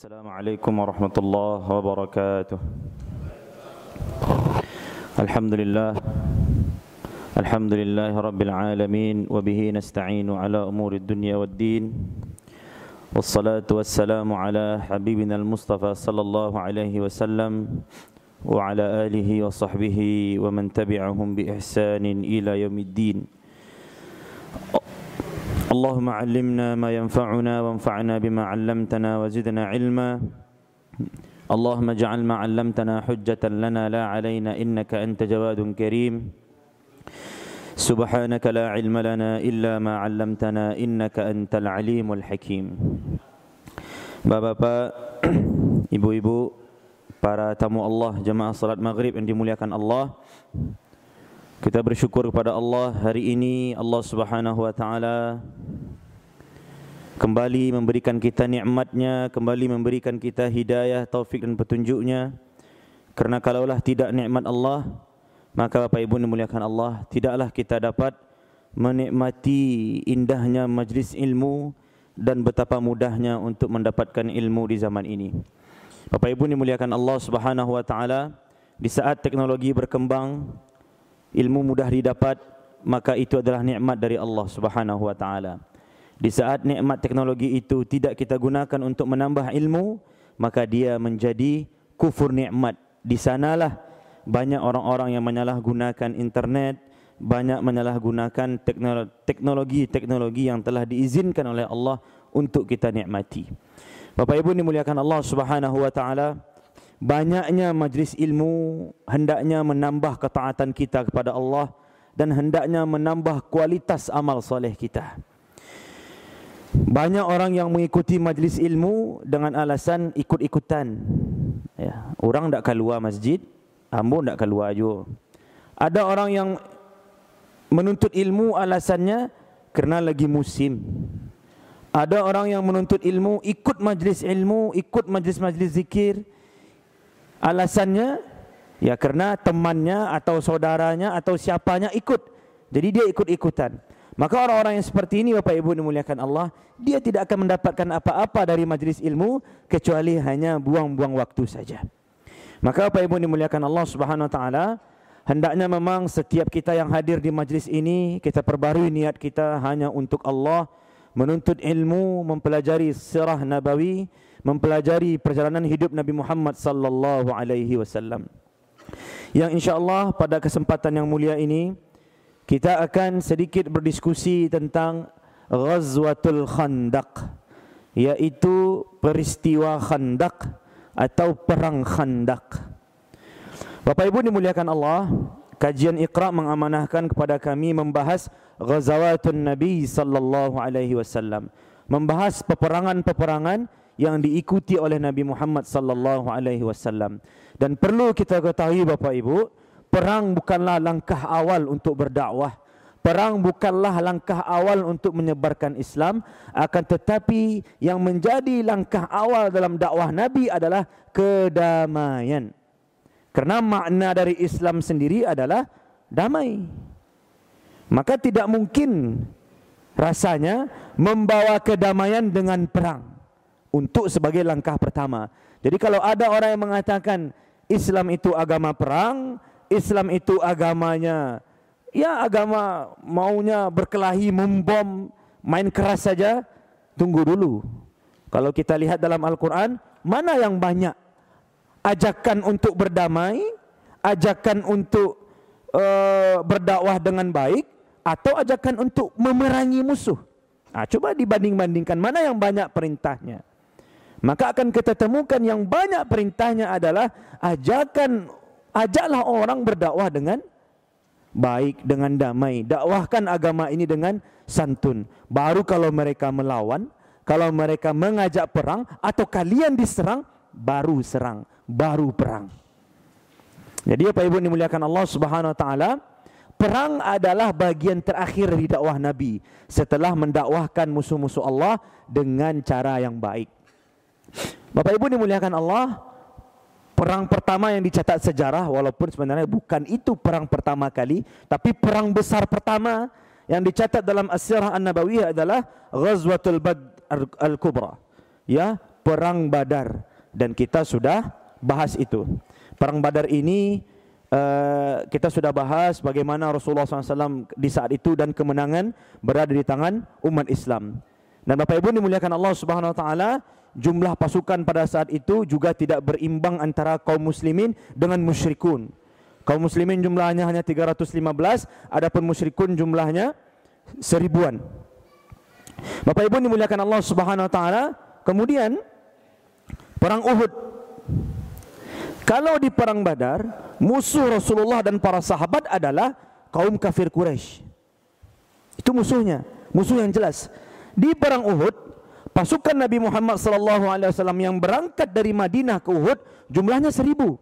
السلام عليكم ورحمة الله وبركاته. الحمد لله الحمد لله رب العالمين وبه نستعين على أمور الدنيا والدين والصلاة والسلام على حبيبنا المصطفى صلى الله عليه وسلم وعلى آله وصحبه ومن تبعهم بإحسان إلى يوم الدين. اللهم علمنا ما ينفعنا وانفعنا بما علمتنا وزدنا علما اللهم اجعل ما علمتنا حجة لنا لا علينا إنك أنت جواد كريم سبحانك لا علم لنا إلا ما علمتنا إنك أنت العليم الحكيم Bapak-bapak, ibu-ibu, para tamu Allah jemaah salat maghrib yang dimuliakan Allah kita bersyukur kepada Allah hari ini Allah Subhanahu wa taala kembali memberikan kita nikmatnya, kembali memberikan kita hidayah, taufik dan petunjuknya. Karena kalaulah tidak nikmat Allah, maka Bapak Ibu dimuliakan Allah, tidaklah kita dapat menikmati indahnya majlis ilmu dan betapa mudahnya untuk mendapatkan ilmu di zaman ini. Bapak Ibu dimuliakan Allah Subhanahu wa taala, di saat teknologi berkembang, ilmu mudah didapat, maka itu adalah nikmat dari Allah Subhanahu wa taala. Di saat nikmat teknologi itu tidak kita gunakan untuk menambah ilmu, maka dia menjadi kufur nikmat. Di sanalah banyak orang-orang yang menyalahgunakan internet, banyak menyalahgunakan teknologi-teknologi yang telah diizinkan oleh Allah untuk kita nikmati. Bapak Ibu dimuliakan Allah Subhanahu wa taala, banyaknya majlis ilmu hendaknya menambah ketaatan kita kepada Allah dan hendaknya menambah kualitas amal soleh kita. Banyak orang yang mengikuti majlis ilmu dengan alasan ikut-ikutan. Ya, orang tak keluar masjid, ambo tak keluar juga. Ada orang yang menuntut ilmu alasannya kerana lagi musim. Ada orang yang menuntut ilmu ikut majlis ilmu, ikut majlis-majlis zikir. Alasannya ya kerana temannya atau saudaranya atau siapanya ikut. Jadi dia ikut-ikutan. Maka orang-orang yang seperti ini Bapak Ibu dimuliakan Allah, dia tidak akan mendapatkan apa-apa dari majlis ilmu kecuali hanya buang-buang waktu saja. Maka Bapak Ibu dimuliakan Allah Subhanahu wa taala, hendaknya memang setiap kita yang hadir di majlis ini kita perbarui niat kita hanya untuk Allah, menuntut ilmu, mempelajari sirah nabawi, mempelajari perjalanan hidup Nabi Muhammad sallallahu alaihi wasallam. Yang insyaallah pada kesempatan yang mulia ini kita akan sedikit berdiskusi tentang Ghazwatul Khandaq yaitu peristiwa Khandaq atau perang Khandaq. Bapak Ibu dimuliakan Allah, kajian Iqra mengamanahkan kepada kami membahas Ghazawatun Nabi sallallahu alaihi wasallam, membahas peperangan-peperangan yang diikuti oleh Nabi Muhammad sallallahu alaihi wasallam. Dan perlu kita ketahui Bapak Ibu, Perang bukanlah langkah awal untuk berdakwah. Perang bukanlah langkah awal untuk menyebarkan Islam, akan tetapi yang menjadi langkah awal dalam dakwah Nabi adalah kedamaian. Karena makna dari Islam sendiri adalah damai. Maka tidak mungkin rasanya membawa kedamaian dengan perang untuk sebagai langkah pertama. Jadi kalau ada orang yang mengatakan Islam itu agama perang, Islam itu agamanya ya agama maunya berkelahi, membom, main keras saja, tunggu dulu. Kalau kita lihat dalam Al-Quran, mana yang banyak ajakan untuk berdamai, ajakan untuk uh, berdakwah dengan baik, atau ajakan untuk memerangi musuh. Nah, coba dibanding-bandingkan mana yang banyak perintahnya. Maka akan kita temukan yang banyak perintahnya adalah ajakan Ajaklah orang berdakwah dengan baik, dengan damai. Dakwahkan agama ini dengan santun. Baru kalau mereka melawan, kalau mereka mengajak perang atau kalian diserang, baru serang, baru perang. Jadi apa Ibu dimuliakan Allah Subhanahu wa taala, perang adalah bagian terakhir di dakwah Nabi setelah mendakwahkan musuh-musuh Allah dengan cara yang baik. Bapak Ibu dimuliakan Allah, perang pertama yang dicatat sejarah walaupun sebenarnya bukan itu perang pertama kali tapi perang besar pertama yang dicatat dalam As-Sirah An-Nabawiyah adalah Ghazwatul Badr Al-Kubra. Ya, perang Badar dan kita sudah bahas itu. Perang Badar ini uh, kita sudah bahas bagaimana Rasulullah SAW di saat itu dan kemenangan berada di tangan umat Islam. Dan Bapak Ibu dimuliakan Allah Subhanahu Wa Taala, jumlah pasukan pada saat itu juga tidak berimbang antara kaum muslimin dengan musyrikun. Kaum muslimin jumlahnya hanya 315, adapun musyrikun jumlahnya seribuan. Bapak Ibu dimuliakan Allah Subhanahu wa taala, kemudian perang Uhud. Kalau di perang Badar, musuh Rasulullah dan para sahabat adalah kaum kafir Quraisy. Itu musuhnya, musuh yang jelas. Di perang Uhud, pasukan Nabi Muhammad sallallahu alaihi wasallam yang berangkat dari Madinah ke Uhud jumlahnya seribu.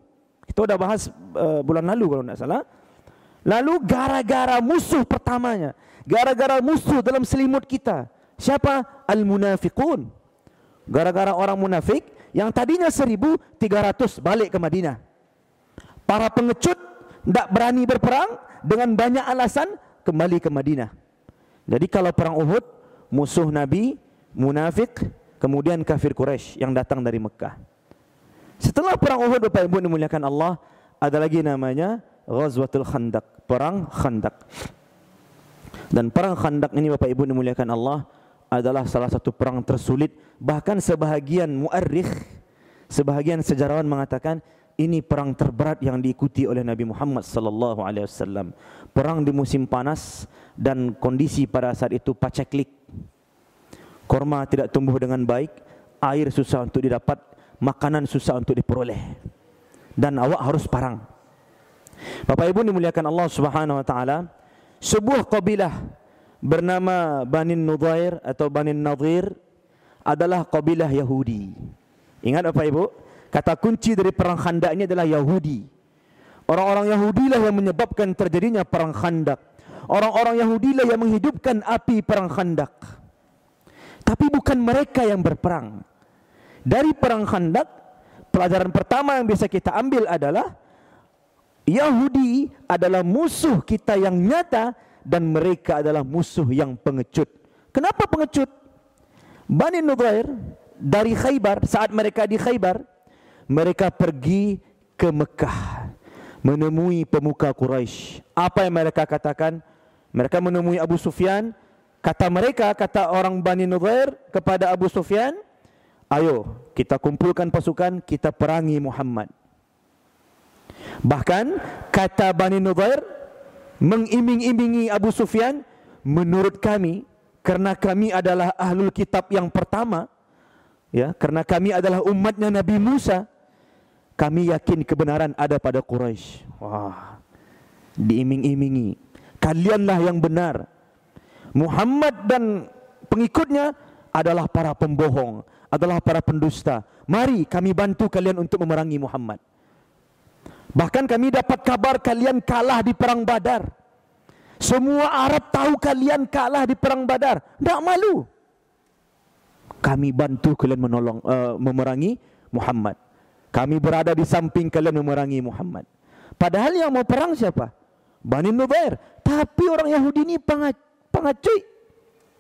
Kita sudah bahas uh, bulan lalu kalau tidak salah. Lalu gara-gara musuh pertamanya, gara-gara musuh dalam selimut kita, siapa? Al-munafiqun. Gara-gara orang munafik yang tadinya 1300 balik ke Madinah. Para pengecut tidak berani berperang dengan banyak alasan kembali ke Madinah. Jadi kalau perang Uhud, musuh Nabi, munafik, kemudian kafir Quraisy yang datang dari Mekah. Setelah perang Uhud Bapak Ibu dimuliakan Allah, ada lagi namanya Ghazwatul Khandaq, perang Khandaq. Dan perang Khandaq ini Bapak Ibu dimuliakan Allah adalah salah satu perang tersulit, bahkan sebahagian muarrikh, sebahagian sejarawan mengatakan ini perang terberat yang diikuti oleh Nabi Muhammad sallallahu alaihi wasallam. Perang di musim panas dan kondisi pada saat itu paceklik. Korma tidak tumbuh dengan baik, air susah untuk didapat, makanan susah untuk diperoleh dan awak harus parang. Bapak Ibu dimuliakan Allah Subhanahu wa taala, sebuah kabilah bernama Bani Nudair atau Bani Nadir adalah kabilah Yahudi. Ingat Bapak Ibu, kata kunci dari perang Khandaq ini adalah Yahudi. Orang-orang Yahudi lah yang menyebabkan terjadinya perang Khandaq. Orang-orang Yahudi lah yang menghidupkan api perang Khandaq. Tapi bukan mereka yang berperang. Dari perang Khandaq, pelajaran pertama yang bisa kita ambil adalah Yahudi adalah musuh kita yang nyata dan mereka adalah musuh yang pengecut. Kenapa pengecut? Bani Nubair dari Khaybar saat mereka di Khaybar mereka pergi ke Mekah menemui pemuka Quraisy. Apa yang mereka katakan? Mereka menemui Abu Sufyan. Kata mereka, kata orang Bani Nubair kepada Abu Sufyan, Ayo kita kumpulkan pasukan kita perangi Muhammad. Bahkan kata Bani Nubair mengiming-imingi Abu Sufyan menurut kami karena kami adalah ahlul kitab yang pertama ya karena kami adalah umatnya Nabi Musa kami yakin kebenaran ada pada Quraisy. Wah. Diiming-imingi. Kalianlah yang benar. Muhammad dan pengikutnya adalah para pembohong adalah para pendusta. Mari kami bantu kalian untuk memerangi Muhammad. Bahkan kami dapat kabar kalian kalah di perang Badar. Semua Arab tahu kalian kalah di perang Badar. Tak malu. Kami bantu kalian menolong uh, memerangi Muhammad. Kami berada di samping kalian memerangi Muhammad. Padahal yang mau perang siapa? Bani Nubair. Tapi orang Yahudi ini pengacuy.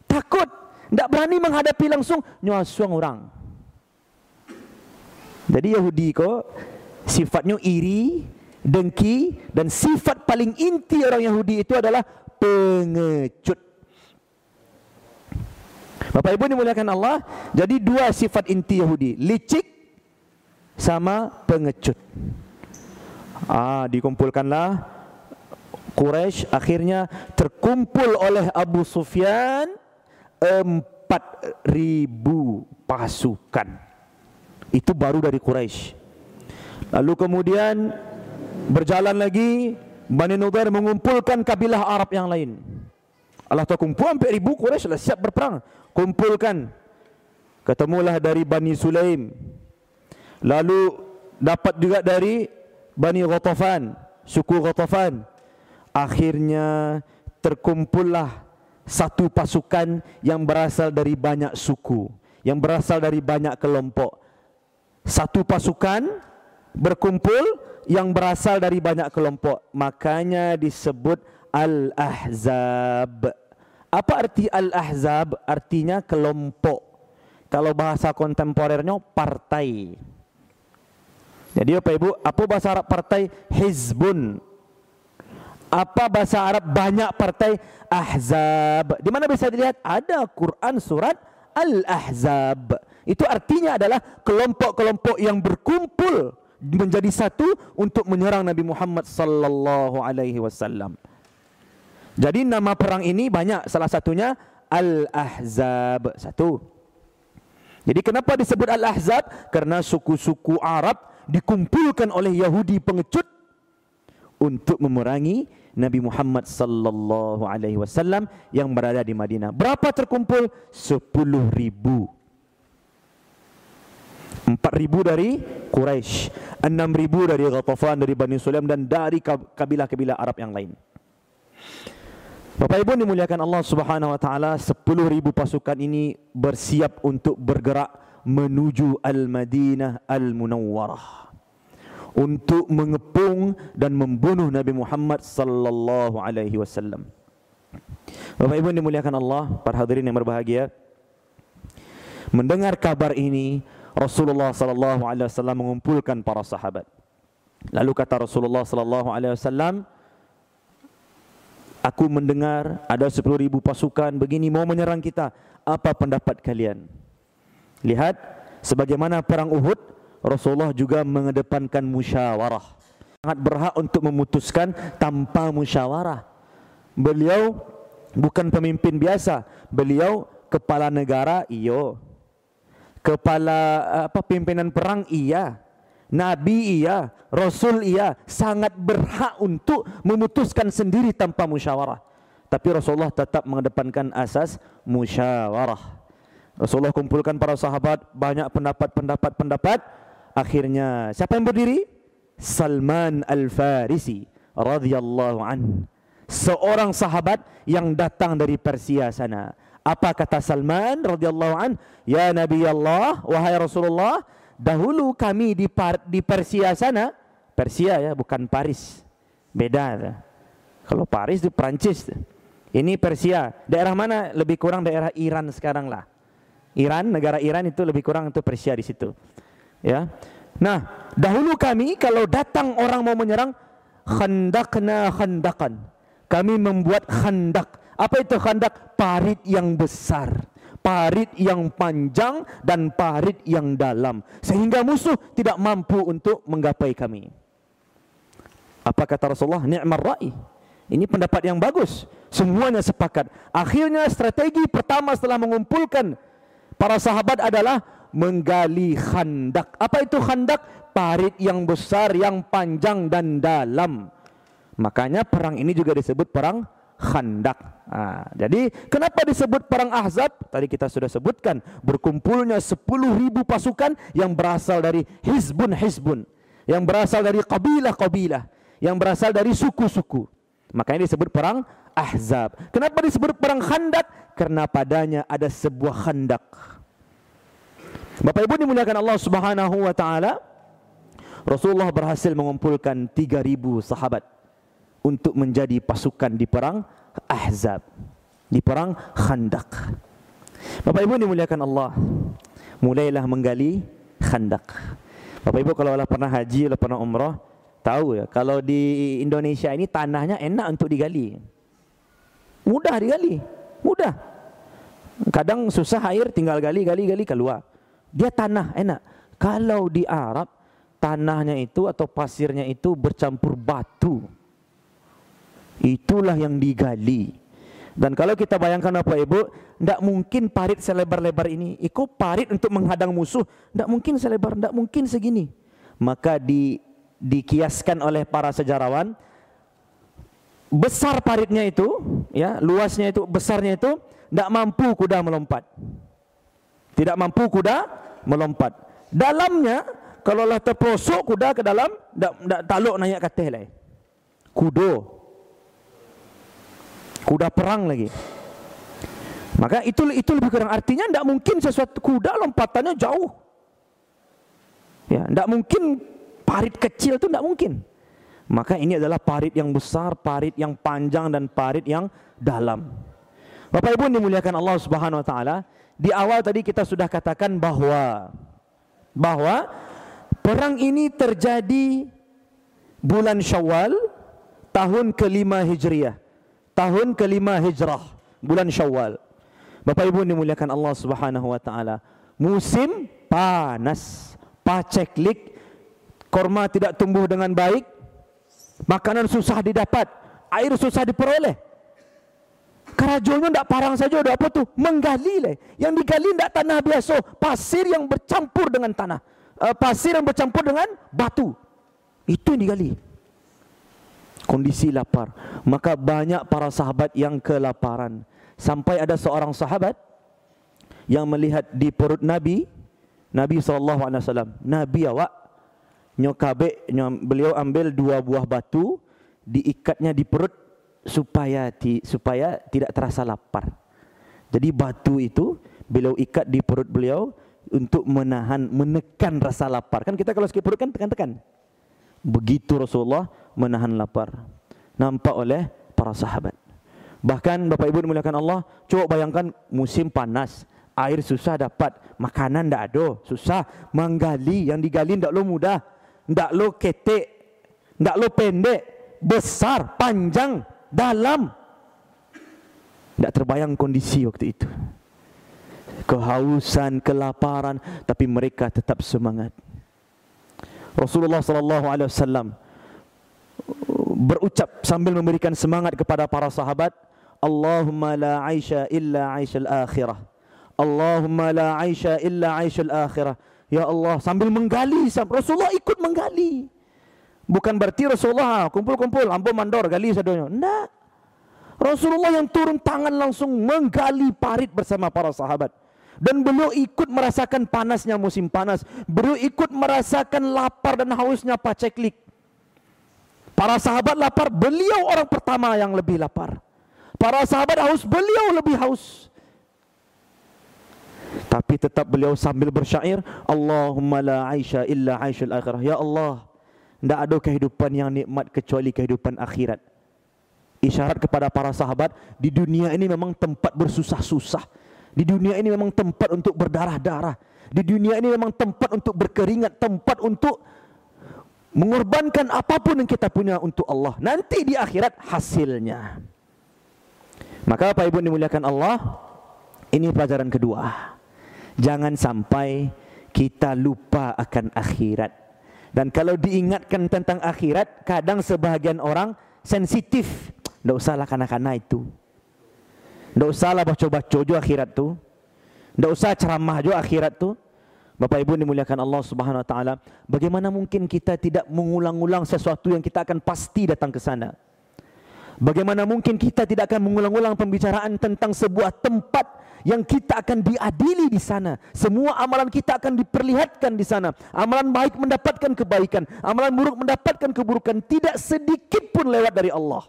Takut. Tidak berani menghadapi langsung nyuasuang orang. Jadi Yahudi ko sifatnya iri, dengki dan sifat paling inti orang Yahudi itu adalah pengecut. Bapak Ibu dimuliakan Allah, jadi dua sifat inti Yahudi, licik sama pengecut. Ah, dikumpulkanlah Quraisy akhirnya terkumpul oleh Abu Sufyan empat ribu pasukan. Itu baru dari Quraisy. Lalu kemudian berjalan lagi Bani Nudair mengumpulkan kabilah Arab yang lain. Allah tahu kumpul sampai ribu Quraisy sudah siap berperang. Kumpulkan. Ketemulah dari Bani Sulaim. Lalu dapat juga dari Bani Ghatafan, suku Ghatafan. Akhirnya terkumpullah satu pasukan yang berasal dari banyak suku, yang berasal dari banyak kelompok. Satu pasukan berkumpul yang berasal dari banyak kelompok. Makanya disebut Al-Ahzab. Apa arti Al-Ahzab? Artinya kelompok. kalau bahasa kontemporernya partai. Jadi Bapak Ibu, apa bahasa Arab partai? Hizbun. Apa bahasa Arab banyak partai? Ahzab. Di mana bisa dilihat? Ada Quran surat Al-Ahzab. Itu artinya adalah kelompok-kelompok yang berkumpul menjadi satu untuk menyerang Nabi Muhammad sallallahu alaihi wasallam. Jadi nama perang ini banyak salah satunya Al-Ahzab. Satu. Jadi kenapa disebut Al-Ahzab? Karena suku-suku Arab dikumpulkan oleh Yahudi pengecut untuk memerangi Nabi Muhammad sallallahu alaihi wasallam yang berada di Madinah. Berapa terkumpul? 10 ribu. 4 ribu dari Quraisy, 6 ribu dari Ghatafan, dari Bani Sulaim dan dari kabilah-kabilah Arab yang lain. Bapak Ibu dimuliakan Allah Subhanahu wa taala, 10 ribu pasukan ini bersiap untuk bergerak menuju Al-Madinah Al-Munawwarah untuk mengepung dan membunuh Nabi Muhammad sallallahu alaihi wasallam. Bapak Ibu dimuliakan Allah, para hadirin yang berbahagia. Mendengar kabar ini, Rasulullah sallallahu alaihi wasallam mengumpulkan para sahabat. Lalu kata Rasulullah sallallahu alaihi wasallam, Aku mendengar ada sepuluh ribu pasukan begini mau menyerang kita. Apa pendapat kalian? Lihat, sebagaimana perang Uhud, Rasulullah juga mengedepankan musyawarah. Sangat berhak untuk memutuskan tanpa musyawarah. Beliau bukan pemimpin biasa. Beliau kepala negara, iyo. Kepala apa pimpinan perang, iya. Nabi iya, Rasul iya, sangat berhak untuk memutuskan sendiri tanpa musyawarah. Tapi Rasulullah tetap mengedepankan asas musyawarah. Rasulullah kumpulkan para sahabat banyak pendapat-pendapat-pendapat. Akhirnya siapa yang berdiri? Salman Al-Farisi radhiyallahu an. Seorang sahabat yang datang dari Persia sana. Apa kata Salman radhiyallahu an? Ya Nabi Allah, wahai Rasulullah, dahulu kami di Par di Persia sana, Persia ya, bukan Paris. Beda. Ya. Kalau Paris itu Prancis. Ini Persia. Daerah mana? Lebih kurang daerah Iran sekarang lah. Iran, negara Iran itu lebih kurang itu Persia di situ. Ya. Nah, dahulu kami kalau datang orang mau menyerang, khandakna khandakan. Kami membuat khandak. Apa itu khandak? Parit yang besar parit yang panjang dan parit yang dalam sehingga musuh tidak mampu untuk menggapai kami. Apa kata Rasulullah? Ni'mar ra'i. Ini pendapat yang bagus. Semuanya sepakat. Akhirnya strategi pertama setelah mengumpulkan para sahabat adalah menggali khandak. Apa itu khandak? Parit yang besar, yang panjang dan dalam. Makanya perang ini juga disebut perang Khandak. Ha, jadi kenapa disebut perang Ahzab? Tadi kita sudah sebutkan berkumpulnya 10 ribu pasukan yang berasal dari hizbun hizbun, yang berasal dari kabilah-kabilah, yang berasal dari suku-suku. Makanya disebut perang Ahzab. Kenapa disebut perang Khandak? Karena padanya ada sebuah khandak. Bapak Ibu dimuliakan Allah Subhanahu wa taala. Rasulullah berhasil mengumpulkan 3000 sahabat untuk menjadi pasukan di perang Ahzab, di perang Khandak. Bapak Ibu dimuliakan Allah, mulailah menggali Khandak. Bapak Ibu kalau pernah haji, kalau pernah umrah, tahu ya, kalau di Indonesia ini tanahnya enak untuk digali. Mudah digali, mudah. Kadang susah air tinggal gali gali gali keluar. Dia tanah enak. Kalau di Arab tanahnya itu atau pasirnya itu bercampur batu. Itulah yang digali. Dan kalau kita bayangkan apa Ibu, tidak mungkin parit selebar-lebar ini. Iko parit untuk menghadang musuh, tidak mungkin selebar, tidak mungkin segini. Maka di, dikiaskan oleh para sejarawan, besar paritnya itu, ya luasnya itu, besarnya itu, tidak mampu kuda melompat. Tidak mampu kuda melompat. Dalamnya, kalau lah terprosok kuda ke dalam, tidak taluk naik ke atas lah. Kudo, kuda perang lagi. Maka itu itu lebih kurang artinya tidak mungkin sesuatu kuda lompatannya jauh. Ya, tidak mungkin parit kecil itu tidak mungkin. Maka ini adalah parit yang besar, parit yang panjang dan parit yang dalam. Bapak Ibu dimuliakan Allah Subhanahu wa taala, di awal tadi kita sudah katakan bahwa bahwa perang ini terjadi bulan Syawal tahun kelima Hijriah. Tahun kelima Hijrah, bulan Syawal. Bapak Ibu dimuliakan Allah Subhanahu wa taala. Musim panas, paceklik, korma tidak tumbuh dengan baik, makanan susah didapat, air susah diperoleh. Kerajonnya tidak parang saja, ada apa tu? Menggali lah. Yang digali tidak tanah biasa, pasir yang bercampur dengan tanah. Uh, pasir yang bercampur dengan batu. Itu yang digali. Kondisi lapar. Maka banyak para sahabat yang kelaparan. Sampai ada seorang sahabat yang melihat di perut Nabi, Nabi SAW, Nabi awak, nyokabe, beliau ambil dua buah batu, diikatnya di perut supaya ti, supaya tidak terasa lapar. Jadi batu itu beliau ikat di perut beliau untuk menahan menekan rasa lapar. Kan kita kalau sakit perut kan tekan-tekan. Begitu Rasulullah menahan lapar. Nampak oleh para sahabat. Bahkan Bapak Ibu dimuliakan Allah, coba bayangkan musim panas, air susah dapat, makanan tidak ada, susah menggali, yang digali tidak lo mudah, tidak lo ketek, tidak lo pendek, besar, panjang, dalam. Tidak terbayang kondisi waktu itu. Kehausan, kelaparan, tapi mereka tetap semangat. Rasulullah sallallahu alaihi wasallam berucap sambil memberikan semangat kepada para sahabat, Allahumma la aisha illa aishal akhirah. Allahumma la aisha illa aishal akhirah. Ya Allah sambil menggali Rasulullah ikut menggali. Bukan berarti Rasulullah kumpul-kumpul, ampun mandor, gali sadonya. Tidak. Rasulullah yang turun tangan langsung menggali parit bersama para sahabat. Dan beliau ikut merasakan panasnya musim panas. Beliau ikut merasakan lapar dan hausnya paceklik. Para sahabat lapar, beliau orang pertama yang lebih lapar. Para sahabat haus, beliau lebih haus. Tapi tetap beliau sambil bersyair, Allahumma la aisha illa aishal akhirah. Ya Allah, tidak ada kehidupan yang nikmat kecuali kehidupan akhirat. Isyarat kepada para sahabat, di dunia ini memang tempat bersusah-susah. Di dunia ini memang tempat untuk berdarah-darah. Di dunia ini memang tempat untuk berkeringat, tempat untuk mengorbankan apapun yang kita punya untuk Allah. Nanti di akhirat hasilnya. Maka Bapak Ibu dimuliakan Allah, ini pelajaran kedua. Jangan sampai kita lupa akan akhirat. Dan kalau diingatkan tentang akhirat, kadang sebahagian orang sensitif. Tidak usahlah kanak-kanak itu. Tidak usahlah baca-baca juga akhirat tu. Tidak usah ceramah juga akhirat tu. Bapak Ibu dimuliakan Allah Subhanahu Wa Taala. Bagaimana mungkin kita tidak mengulang-ulang sesuatu yang kita akan pasti datang ke sana? Bagaimana mungkin kita tidak akan mengulang-ulang pembicaraan tentang sebuah tempat yang kita akan diadili di sana. Semua amalan kita akan diperlihatkan di sana. Amalan baik mendapatkan kebaikan, amalan buruk mendapatkan keburukan. Tidak sedikit pun lewat dari Allah.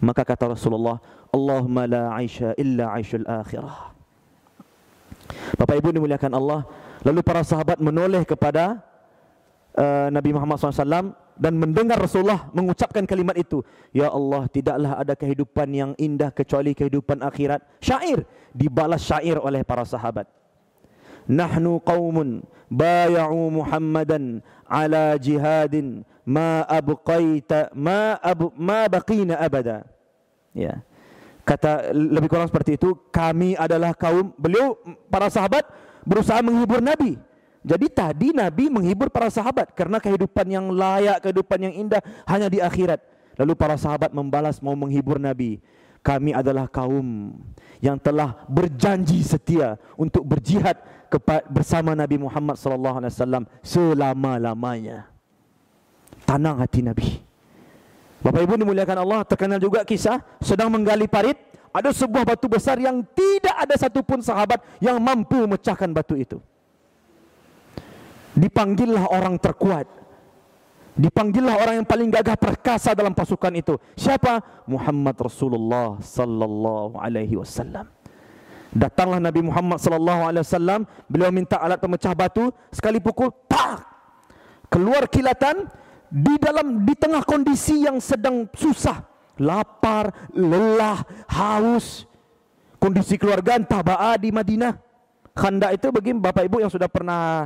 Maka kata Rasulullah, Allahumma la aisha illa aishul akhirah. Bapak Ibu dimuliakan Allah. Lalu para sahabat menoleh kepada uh, Nabi Muhammad SAW dan mendengar Rasulullah mengucapkan kalimat itu ya Allah tidaklah ada kehidupan yang indah kecuali kehidupan akhirat. Syair dibalas syair oleh para sahabat. Nahnu qaumun bay'u muhammadan ala jihadin ma abqaita ma abu ma baqina abada. Ya. Kata lebih kurang seperti itu kami adalah kaum beliau para sahabat berusaha menghibur nabi jadi tadi Nabi menghibur para sahabat karena kehidupan yang layak, kehidupan yang indah hanya di akhirat. Lalu para sahabat membalas mau menghibur Nabi. Kami adalah kaum yang telah berjanji setia untuk berjihad bersama Nabi Muhammad sallallahu alaihi wasallam selama-lamanya. Tenang hati Nabi. Bapak Ibu dimuliakan Allah, terkenal juga kisah sedang menggali parit, ada sebuah batu besar yang tidak ada satupun sahabat yang mampu memecahkan batu itu dipanggillah orang terkuat. Dipanggillah orang yang paling gagah perkasa dalam pasukan itu. Siapa? Muhammad Rasulullah sallallahu alaihi wasallam. Datanglah Nabi Muhammad sallallahu alaihi wasallam, beliau minta alat pemecah batu, sekali pukul tak keluar kilatan di dalam di tengah kondisi yang sedang susah, lapar, lelah, haus. kondisi keluarga tabaa di Madinah. Khandak itu bagi Bapak Ibu yang sudah pernah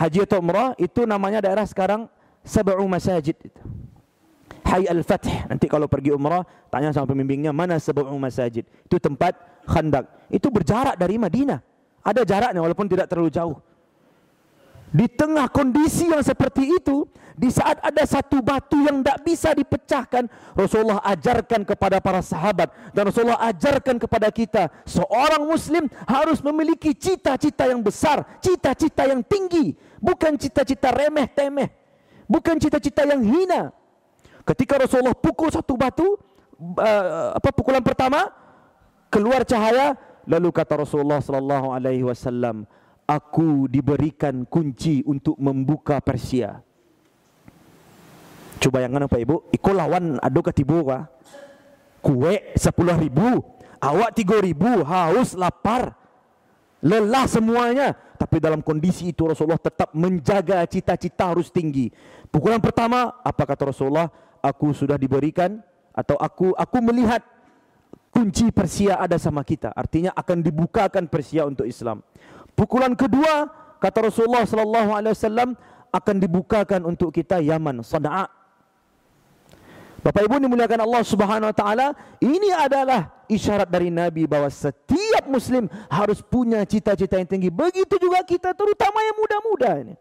haji atau umrah itu namanya daerah sekarang Sab'u Masajid itu. Hay Al-Fath. Nanti kalau pergi umrah tanya sama pembimbingnya mana Sab'u Masajid. Itu tempat Khandak. Itu berjarak dari Madinah. Ada jaraknya walaupun tidak terlalu jauh. Di tengah kondisi yang seperti itu, di saat ada satu batu yang tidak bisa dipecahkan, Rasulullah ajarkan kepada para sahabat dan Rasulullah ajarkan kepada kita, seorang muslim harus memiliki cita-cita yang besar, cita-cita yang tinggi, bukan cita-cita remeh-temeh, bukan cita-cita yang hina. Ketika Rasulullah pukul satu batu, uh, apa pukulan pertama, keluar cahaya, lalu kata Rasulullah sallallahu alaihi wasallam, aku diberikan kunci untuk membuka Persia. Coba yang apa ibu? Iko lawan ado ketibu ka. Kue sepuluh ribu, awak tiga ribu, haus, lapar, lelah semuanya. Tapi dalam kondisi itu Rasulullah tetap menjaga cita-cita harus tinggi. Pukulan pertama, apa kata Rasulullah? Aku sudah diberikan atau aku aku melihat kunci Persia ada sama kita. Artinya akan dibukakan Persia untuk Islam. Pukulan kedua kata Rasulullah sallallahu alaihi wasallam akan dibukakan untuk kita Yaman, Sana'a. Bapak Ibu dimuliakan Allah Subhanahu wa taala, ini adalah isyarat dari Nabi bahwa setiap muslim harus punya cita-cita yang tinggi. Begitu juga kita terutama yang muda-muda ini.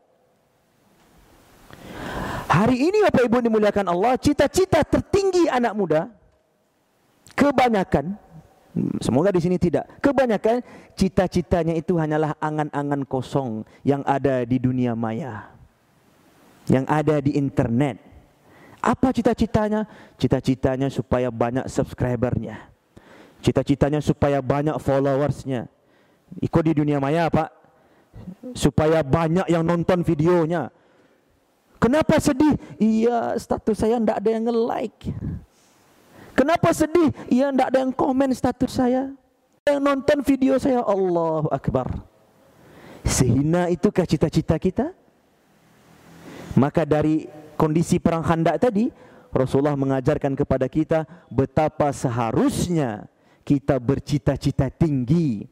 Hari ini Bapak Ibu dimuliakan Allah, cita-cita tertinggi anak muda kebanyakan Semoga di sini tidak. Kebanyakan cita-citanya itu hanyalah angan-angan kosong yang ada di dunia maya. Yang ada di internet. Apa cita-citanya? Cita-citanya supaya banyak subscribernya. Cita-citanya supaya banyak followersnya. Ikut di dunia maya Pak. Supaya banyak yang nonton videonya. Kenapa sedih? Iya status saya tidak ada yang nge-like. Kenapa sedih? Ya tidak ada yang komen status saya. Yang nonton video saya Allahu Akbar. Sehina itukah cita-cita kita? Maka dari kondisi perang khandak tadi, Rasulullah mengajarkan kepada kita betapa seharusnya kita bercita-cita tinggi.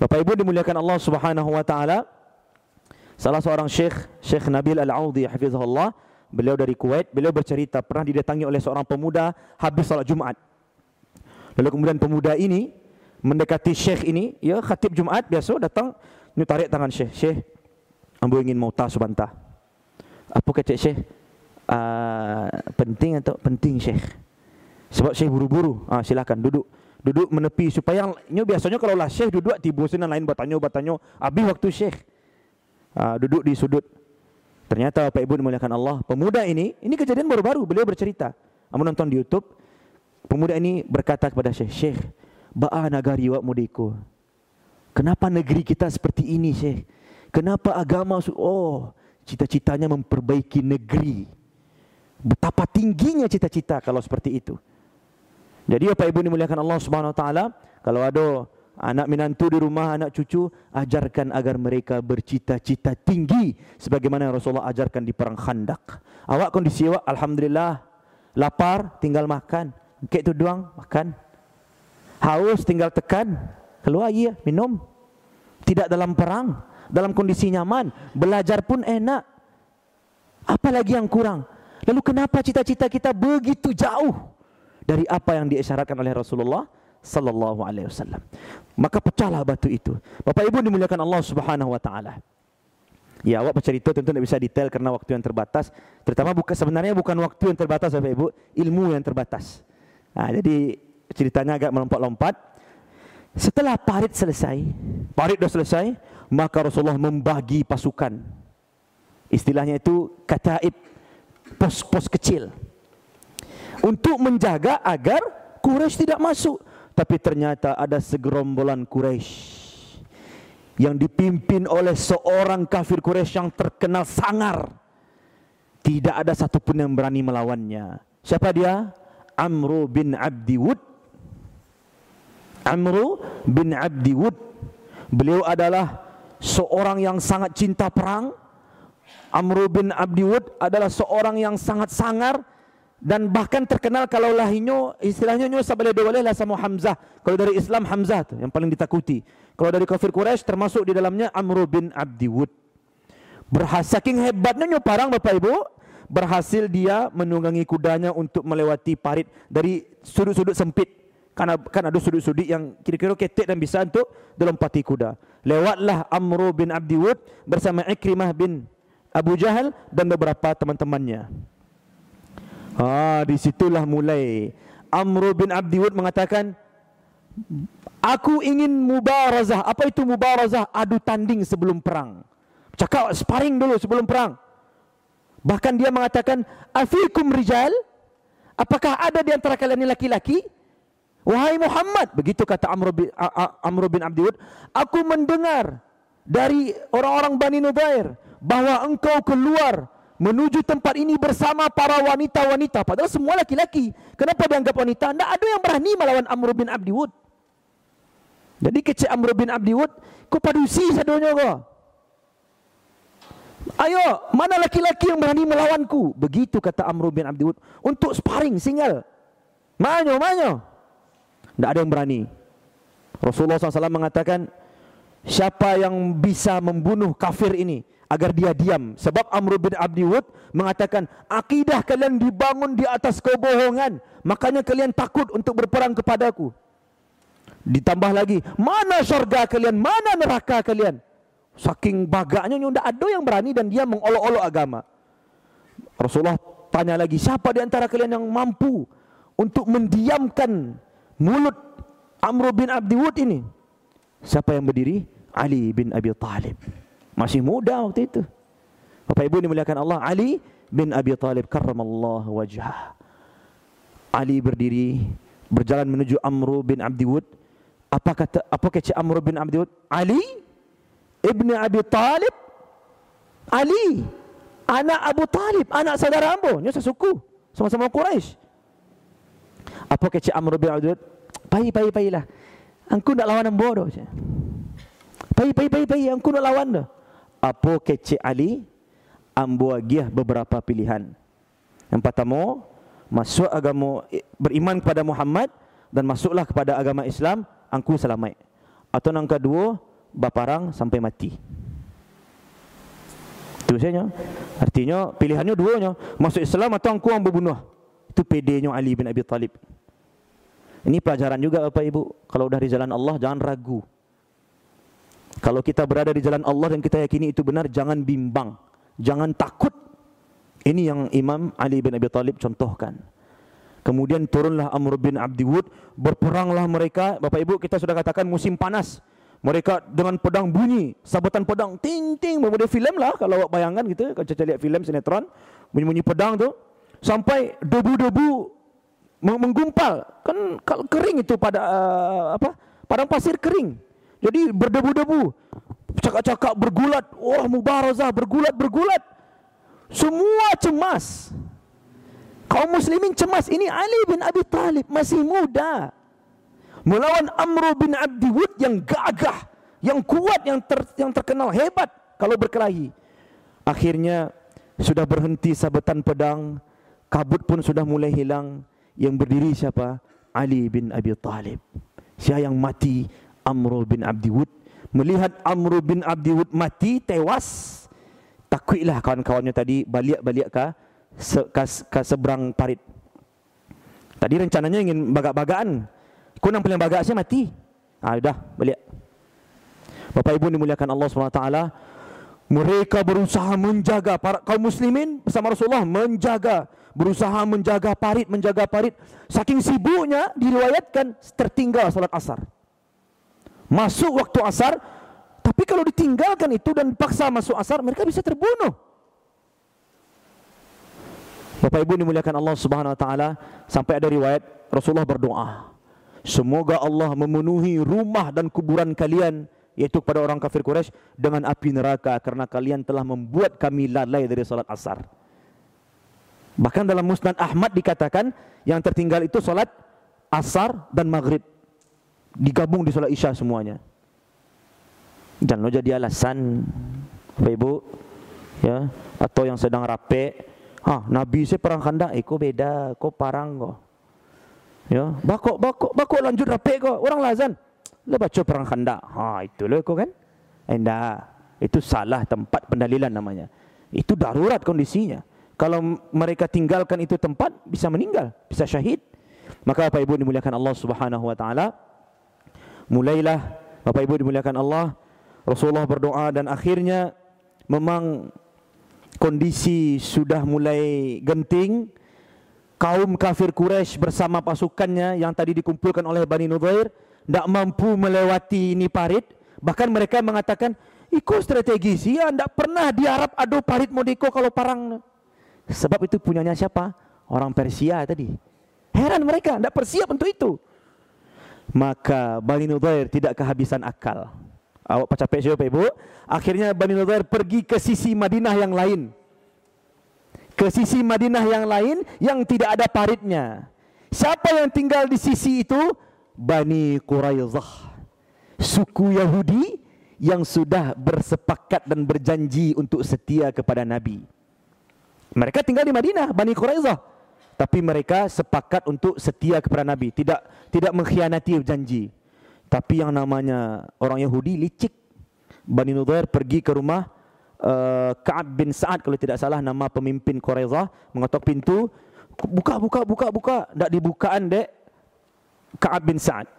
Bapak Ibu dimuliakan Allah Subhanahu wa taala. Salah seorang syekh, Syekh Nabil Al-Audi hafizahullah, beliau dari Kuwait, beliau bercerita pernah didatangi oleh seorang pemuda habis salat Jumat. Lalu kemudian pemuda ini mendekati syekh ini, ya khatib Jumat biasa datang, ni tarik tangan syekh. Syekh, ambo ingin mau tas sebentar. Apa kata syekh? Uh, penting atau penting syekh? Sebab syekh buru-buru. Ah silakan duduk. Duduk menepi supaya yang biasanya kalau lah syekh duduk tiba sinan lain bertanya bertanya habis waktu syekh. Uh, duduk di sudut. Ternyata Bapak Ibu dimuliakan Allah, pemuda ini, ini kejadian baru-baru, beliau bercerita. Kamu nonton di YouTube, pemuda ini berkata kepada Syekh, Syekh, ba'a nagari wa mudiku. Kenapa negeri kita seperti ini, Syekh? Kenapa agama, oh, cita-citanya memperbaiki negeri. Betapa tingginya cita-cita kalau seperti itu. Jadi Bapak Ibu dimuliakan Allah Subhanahu wa taala, kalau ada anak menantu di rumah, anak cucu, ajarkan agar mereka bercita-cita tinggi sebagaimana Rasulullah ajarkan di perang Khandak. Awak kondisi awak alhamdulillah lapar tinggal makan. Kek tu doang makan. Haus tinggal tekan, keluar ya minum. Tidak dalam perang, dalam kondisi nyaman, belajar pun enak. Apa lagi yang kurang? Lalu kenapa cita-cita kita begitu jauh dari apa yang diisyaratkan oleh Rasulullah sallallahu alaihi wasallam. Maka pecahlah batu itu. Bapak Ibu dimuliakan Allah Subhanahu wa taala. Ya, awak bercerita tentu tidak bisa detail karena waktu yang terbatas. Terutama bukan sebenarnya bukan waktu yang terbatas Bapak Ibu, ilmu yang terbatas. Nah, jadi ceritanya agak melompat-lompat. Setelah parit selesai, parit sudah selesai, maka Rasulullah membagi pasukan. Istilahnya itu kataib, pos-pos kecil. Untuk menjaga agar Quraisy tidak masuk. Tapi ternyata ada segerombolan Quraisy yang dipimpin oleh seorang kafir Quraisy yang terkenal sangar. Tidak ada satupun yang berani melawannya. Siapa dia? Amru bin Abdi Wud. Amru bin Abdi. Beliau adalah seorang yang sangat cinta perang. Amru bin Abdi adalah seorang yang sangat sangar dan bahkan terkenal kalau lahinyo istilahnya nyo sabale dewale lah sama Hamzah. Kalau dari Islam Hamzah tu yang paling ditakuti. Kalau dari kafir Quraisy termasuk di dalamnya Amr bin Abdi Wud. Berhasil saking hebatnya nyo parang Bapak Ibu, berhasil dia menunggangi kudanya untuk melewati parit dari sudut-sudut sempit. Karena kan ada sudut-sudut yang kira-kira ketek dan bisa untuk dilompati kuda. Lewatlah Amr bin Abdi Wud bersama Ikrimah bin Abu Jahal dan beberapa teman-temannya. Ha, di situlah mulai Amr bin Abdi Wud mengatakan Aku ingin mubarazah. Apa itu mubarazah? Adu tanding sebelum perang. Cakap sparring dulu sebelum perang. Bahkan dia mengatakan, Afikum rijal? Apakah ada di antara kalian ini laki-laki? Wahai Muhammad, begitu kata Amr bin, Amr bin Abdi Wud, aku mendengar dari orang-orang Bani Nubair bahawa engkau keluar menuju tempat ini bersama para wanita-wanita. Padahal semua laki-laki kenapa dianggap wanita? Tidak ada yang berani melawan Amr bin Abdi Wud jadi kecil Amr bin Abdi Wud kau padusi sadonya kau ayo mana laki-laki yang berani melawanku? Begitu kata Amr bin Abdi Wud untuk sparring single. Mana mana tidak ada yang berani. Rasulullah SAW mengatakan siapa yang bisa membunuh kafir ini agar dia diam. Sebab Amr bin Abdi Wud mengatakan akidah kalian dibangun di atas kebohongan. Makanya kalian takut untuk berperang kepadaku ditambah lagi mana syurga kalian? Mana neraka kalian? Saking bagaknya tidak ada yang berani dan dia mengolok-olok agama. Rasulullah tanya lagi siapa di antara kalian yang mampu untuk mendiamkan mulut Amr bin Abdi Wud ini? Siapa yang berdiri? Ali bin Abi Talib masih muda waktu itu. Bapak Ibu dimuliakan Allah, Ali bin Abi Talib karramallahu wajhah. Ali berdiri berjalan menuju Amr bin Abdi Wud. Apa kata apa kata Amr bin Abdi Wud? Ali ibn Abi Talib. Ali anak Abu Talib, anak saudara ambo, nya sesuku, sama-sama Quraisy. Apa kata Amr bin Abdi Wud? Pai pai pai lah. Angku nak lawan ambo doh. Pai pai pai pai angku nak lawan doh apa kecik Ali? Ambo agiah beberapa pilihan. Yang pertama masuk agama beriman kepada Muhammad dan masuklah kepada agama Islam angku selamat. Atau yang kedua baparang sampai mati. Itu saja. Artinya pilihannya dua nya masuk Islam atau angku yang berbunuh. Itu pedenya Ali bin Abi Talib. Ini pelajaran juga Bapak Ibu. Kalau dah di jalan Allah jangan ragu kalau kita berada di jalan Allah dan kita yakini itu benar, jangan bimbang, jangan takut. Ini yang Imam Ali bin Abi Talib contohkan. Kemudian turunlah Amr bin Abdi Wud, berperanglah mereka. Bapak Ibu kita sudah katakan musim panas. Mereka dengan pedang bunyi, sabetan pedang, ting ting, memudih filem lah kalau bayangkan gitu, kalau kita lihat filem sinetron, bunyi-bunyi pedang tu, sampai debu-debu menggumpal, kan kering itu pada uh, apa? Padang pasir kering. Jadi berdebu-debu. Cakap-cakap bergulat. Wah mubarazah bergulat-bergulat. Semua cemas. Kaum muslimin cemas. Ini Ali bin Abi Talib masih muda. Melawan Amr bin Abdi Wud yang gagah. Yang kuat, yang, ter, yang terkenal hebat kalau berkelahi. Akhirnya sudah berhenti sabetan pedang. Kabut pun sudah mulai hilang. Yang berdiri siapa? Ali bin Abi Talib. Siapa yang mati Amr bin Abdi Wud. Melihat Amr bin Abdi Wud mati tewas takutlah kawan-kawannya tadi balik-balik ke, se, ke, ke seberang parit. Tadi rencananya ingin bagak-bagaan. Kunang paling bagak saya mati. Ah sudah balik. Bapak Ibu dimuliakan Allah SWT mereka berusaha menjaga para kaum muslimin bersama Rasulullah menjaga berusaha menjaga parit menjaga parit. Saking sibuknya diriwayatkan tertinggal salat asar masuk waktu asar tapi kalau ditinggalkan itu dan paksa masuk asar mereka bisa terbunuh. Bapak Ibu dimuliakan Allah Subhanahu wa taala sampai ada riwayat Rasulullah berdoa semoga Allah memenuhi rumah dan kuburan kalian yaitu kepada orang kafir Quraisy dengan api neraka karena kalian telah membuat kami lalai dari salat asar. Bahkan dalam Musnad Ahmad dikatakan yang tertinggal itu salat asar dan maghrib digabung di solat isya semuanya. Lo jadi alasan Bapak Ibu ya atau yang sedang rapek Ha, Nabi saya perang khandak, eh kau beda, kau parang kau. Ya, bakok bakok bakok lanjut rapik kau. Orang lazan. Lah baca perang khandak. Ha, itulah kau kan. Endah. Itu salah tempat pendalilan namanya. Itu darurat kondisinya. Kalau mereka tinggalkan itu tempat bisa meninggal, bisa syahid. Maka Bapak Ibu dimuliakan Allah Subhanahu wa taala. Mulailah Bapak Ibu dimuliakan Allah, Rasulullah berdoa dan akhirnya memang kondisi sudah mulai genting. Kaum kafir Quraisy bersama pasukannya yang tadi dikumpulkan oleh Bani Nudair tidak mampu melewati ini parit. Bahkan mereka mengatakan ikut strategi sih ya tidak pernah diharap aduh parit modiko kalau parang sebab itu punyanya siapa? Orang Persia tadi. Heran mereka tidak persiap untuk itu maka Bani Nudair tidak kehabisan akal Awak capek siapa ibu? Akhirnya Bani Nadir pergi ke sisi Madinah yang lain. Ke sisi Madinah yang lain yang tidak ada paritnya. Siapa yang tinggal di sisi itu? Bani Quraizah. Suku Yahudi yang sudah bersepakat dan berjanji untuk setia kepada Nabi. Mereka tinggal di Madinah, Bani Quraizah. Tapi mereka sepakat untuk setia kepada Nabi. Tidak tidak mengkhianati janji. Tapi yang namanya orang Yahudi licik. Bani Nudair pergi ke rumah uh, Ka'ab bin Sa'ad kalau tidak salah nama pemimpin Quraizah mengetok pintu buka buka buka buka. Tak dibukaan dek. Ka'ab bin Sa'ad.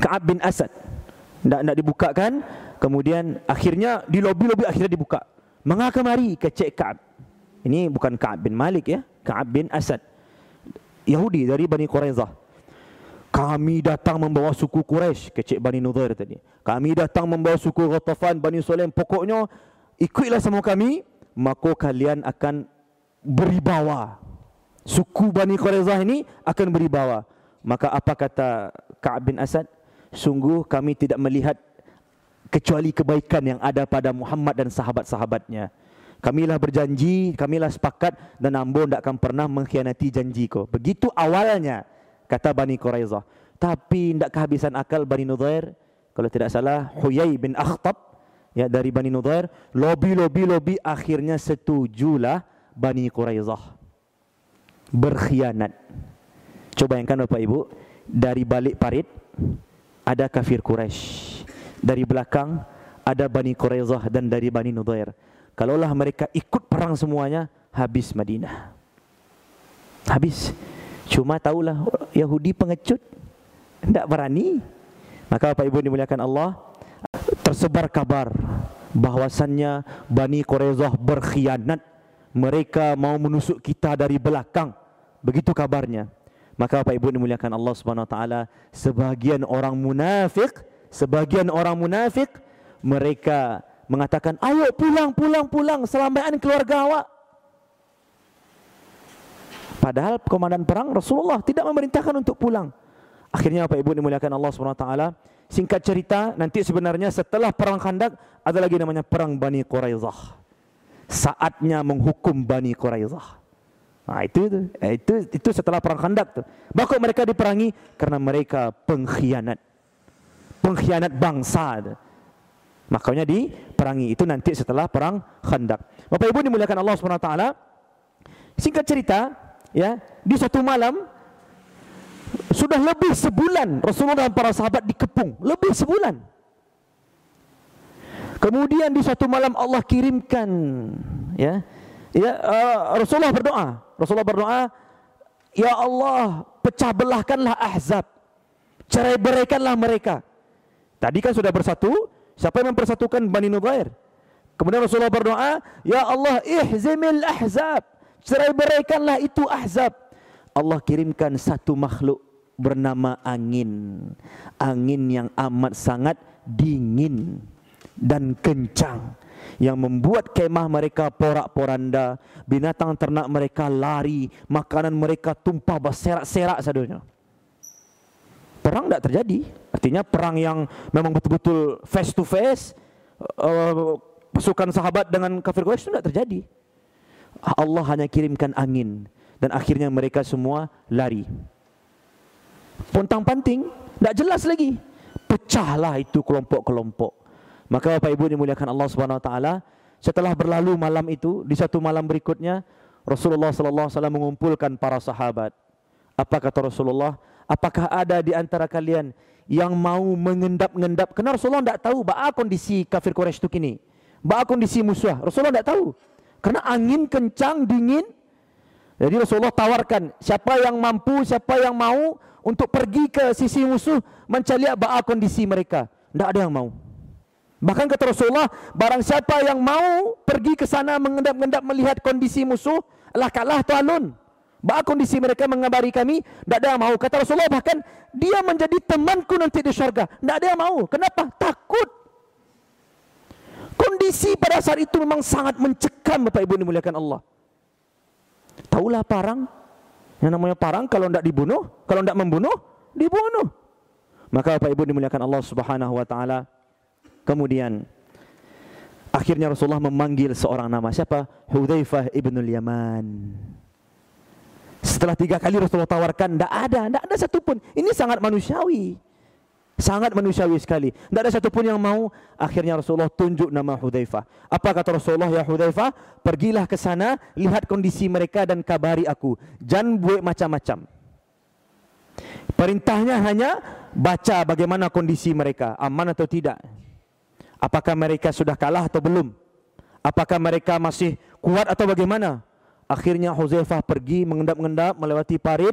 Ka'ab bin Asad. Tak tak dibukakan. Kemudian akhirnya di lobi-lobi akhirnya dibuka. Mengapa mari ke cek Ka'ab. Ini bukan Ka'ab bin Malik ya Ka'ab bin Asad Yahudi dari Bani Quraizah kami datang membawa suku Quraisy kecik Bani Nudair tadi. Kami datang membawa suku Ghatafan Bani Sulaim. Pokoknya ikutlah sama kami, maka kalian akan beribawa. Suku Bani Quraizah ini akan beribawa. Maka apa kata Ka'ab bin Asad? Sungguh kami tidak melihat kecuali kebaikan yang ada pada Muhammad dan sahabat-sahabatnya. Kamilah berjanji, kamilah sepakat dan Ambo tidak akan pernah mengkhianati janji ko. Begitu awalnya kata Bani Quraizah. Tapi tidak kehabisan akal Bani Nudair. Kalau tidak salah, Huyai bin Akhtab ya dari Bani Nudair. Lobi, lobi, lobi. Akhirnya setujulah Bani Quraizah. Berkhianat. Coba bayangkan Bapak Ibu. Dari balik parit, ada kafir Quraisy. Dari belakang, ada Bani Quraizah dan dari Bani Nudair. Kalaulah mereka ikut perang semuanya, habis Madinah. Habis. Cuma tahulah Yahudi pengecut. Tidak berani. Maka Bapak Ibu dimuliakan Allah Tersebar kabar bahwasannya Bani Qurezah berkhianat. Mereka mau menusuk kita dari belakang. Begitu kabarnya. Maka Bapak Ibu dimuliakan Allah Subhanahu Wa Taala Sebagian orang munafik Sebagian orang munafik Mereka mengatakan Ayo pulang, pulang, pulang Selamatkan keluarga awak Padahal komandan perang Rasulullah tidak memerintahkan untuk pulang. Akhirnya Bapak Ibu dimuliakan Allah SWT. Singkat cerita, nanti sebenarnya setelah perang khandak, ada lagi namanya perang Bani Quraizah. Saatnya menghukum Bani Quraizah. Nah, itu, itu, itu, itu setelah perang khandak. Tuh. Bahkan mereka diperangi karena mereka pengkhianat. Pengkhianat bangsa. Tuh. Makanya diperangi. Itu nanti setelah perang khandak. Bapak Ibu dimuliakan Allah SWT. Singkat cerita, ya di satu malam sudah lebih sebulan Rasulullah dan para sahabat dikepung lebih sebulan kemudian di satu malam Allah kirimkan ya ya uh, Rasulullah berdoa Rasulullah berdoa ya Allah pecah belahkanlah ahzab cerai beraikanlah mereka tadi kan sudah bersatu siapa yang mempersatukan Bani Nubair kemudian Rasulullah berdoa ya Allah ihzimil ahzab cerai beraikanlah itu ahzab. Allah kirimkan satu makhluk bernama angin. Angin yang amat sangat dingin dan kencang. Yang membuat kemah mereka porak-poranda. Binatang ternak mereka lari. Makanan mereka tumpah berserak-serak sadunya. Perang tidak terjadi. Artinya perang yang memang betul-betul face to face. Uh, pasukan sahabat dengan kafir Quraisy itu tidak terjadi. Allah hanya kirimkan angin dan akhirnya mereka semua lari. Pontang panting, tidak jelas lagi. Pecahlah itu kelompok-kelompok. Maka Bapak Ibu dimuliakan Allah Subhanahu Wa Taala, setelah berlalu malam itu di satu malam berikutnya Rasulullah sallallahu alaihi wasallam mengumpulkan para sahabat. Apa kata Rasulullah? Apakah ada di antara kalian yang mau mengendap-ngendap? Karena Rasulullah tidak tahu apa kondisi kafir Quraisy itu kini. Apa kondisi musuh? Rasulullah tidak tahu. Karena angin kencang, dingin. Jadi Rasulullah tawarkan siapa yang mampu, siapa yang mau untuk pergi ke sisi musuh mencari apa kondisi mereka. Tidak ada yang mau. Bahkan kata Rasulullah, barang siapa yang mau pergi ke sana mengendap-endap melihat kondisi musuh, Allah kalah tualun. Bah kondisi mereka mengabari kami, tidak ada yang mau. Kata Rasulullah bahkan dia menjadi temanku nanti di syurga. Tidak ada yang mau. Kenapa? Takut. Kondisi pada saat itu memang sangat mencekam Bapak Ibu dimuliakan Allah. Taulah parang. Yang namanya parang kalau tidak dibunuh, kalau tidak membunuh, dibunuh. Maka Bapak Ibu dimuliakan Allah Subhanahu wa taala, Kemudian akhirnya Rasulullah memanggil seorang nama siapa? Hudzaifah ibn Yaman. Setelah tiga kali Rasulullah tawarkan, tidak ada, tidak ada satupun. Ini sangat manusiawi. Sangat manusiawi sekali. Tidak ada satupun yang mau. Akhirnya Rasulullah tunjuk nama Hudzaifah. Apa kata Rasulullah, ya Hudzaifah? Pergilah ke sana, lihat kondisi mereka dan kabari aku. Jangan buat macam-macam. Perintahnya hanya baca bagaimana kondisi mereka. Aman atau tidak. Apakah mereka sudah kalah atau belum? Apakah mereka masih kuat atau bagaimana? Akhirnya Huzaifah pergi mengendap-endap melewati parit,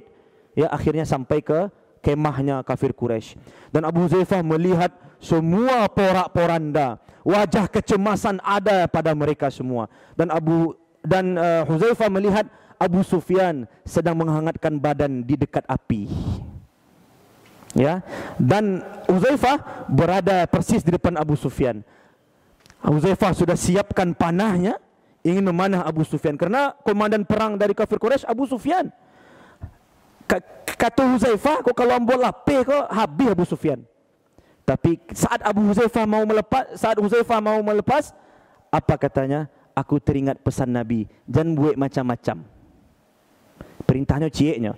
ya akhirnya sampai ke kemahnya kafir Quraisy. Dan Abu Huzaifah melihat semua porak-poranda, wajah kecemasan ada pada mereka semua. Dan Abu dan uh, Huzaifah melihat Abu Sufyan sedang menghangatkan badan di dekat api. Ya? Dan Uzaifah berada persis di depan Abu Sufyan. Uzaifah sudah siapkan panahnya ingin memanah Abu Sufyan karena komandan perang dari kafir Quraisy Abu Sufyan. Kata Uzaifah kau kalau ambil lapeh kau habis Abu Sufyan. Tapi saat Abu Huzaifah mau melepas saat Huzaifah mau melepas apa katanya? Aku teringat pesan Nabi jangan buat macam-macam. Perintahnya cieknya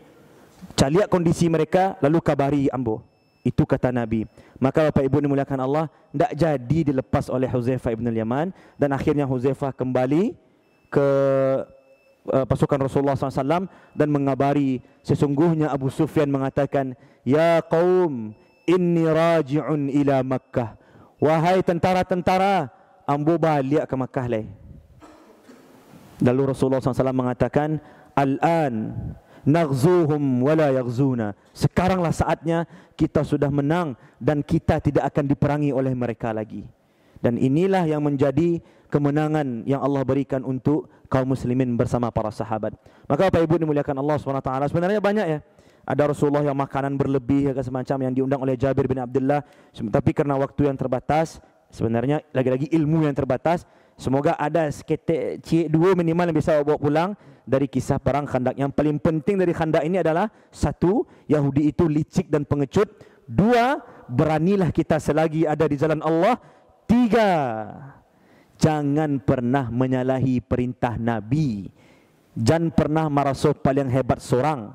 Cari kondisi mereka lalu kabari ambo. Itu kata Nabi. Maka Bapak Ibu dimuliakan Allah, tidak jadi dilepas oleh Huzaifah ibn Yaman dan akhirnya Huzaifah kembali ke uh, pasukan Rasulullah SAW dan mengabari sesungguhnya Abu Sufyan mengatakan, Ya kaum, inni raji'un ila Makkah. Wahai tentara-tentara, ambo balik ke Makkah leh. Lalu Rasulullah SAW mengatakan, Al-an naghzuhum wala yaghzuna. Sekaranglah saatnya kita sudah menang dan kita tidak akan diperangi oleh mereka lagi. Dan inilah yang menjadi kemenangan yang Allah berikan untuk kaum muslimin bersama para sahabat. Maka Bapak Ibu dimuliakan Allah SWT sebenarnya banyak ya. Ada Rasulullah yang makanan berlebih ya, semacam yang diundang oleh Jabir bin Abdullah. Tapi karena waktu yang terbatas sebenarnya lagi-lagi ilmu yang terbatas semoga ada seketik cik dua minimal yang bisa bawa pulang dari kisah perang khandak. Yang paling penting dari khandak ini adalah satu, Yahudi itu licik dan pengecut. Dua, beranilah kita selagi ada di jalan Allah. Tiga, jangan pernah menyalahi perintah Nabi. Jangan pernah merasa paling hebat seorang.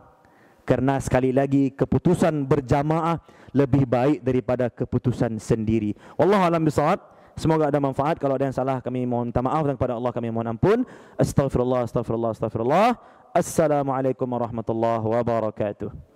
Karena sekali lagi keputusan berjamaah lebih baik daripada keputusan sendiri. Allah alam bisawab. Semoga ada manfaat. Kalau ada yang salah kami mohon minta maaf dan kepada Allah kami mohon ampun. Astaghfirullah, astaghfirullah, astaghfirullah. Assalamualaikum warahmatullahi wabarakatuh.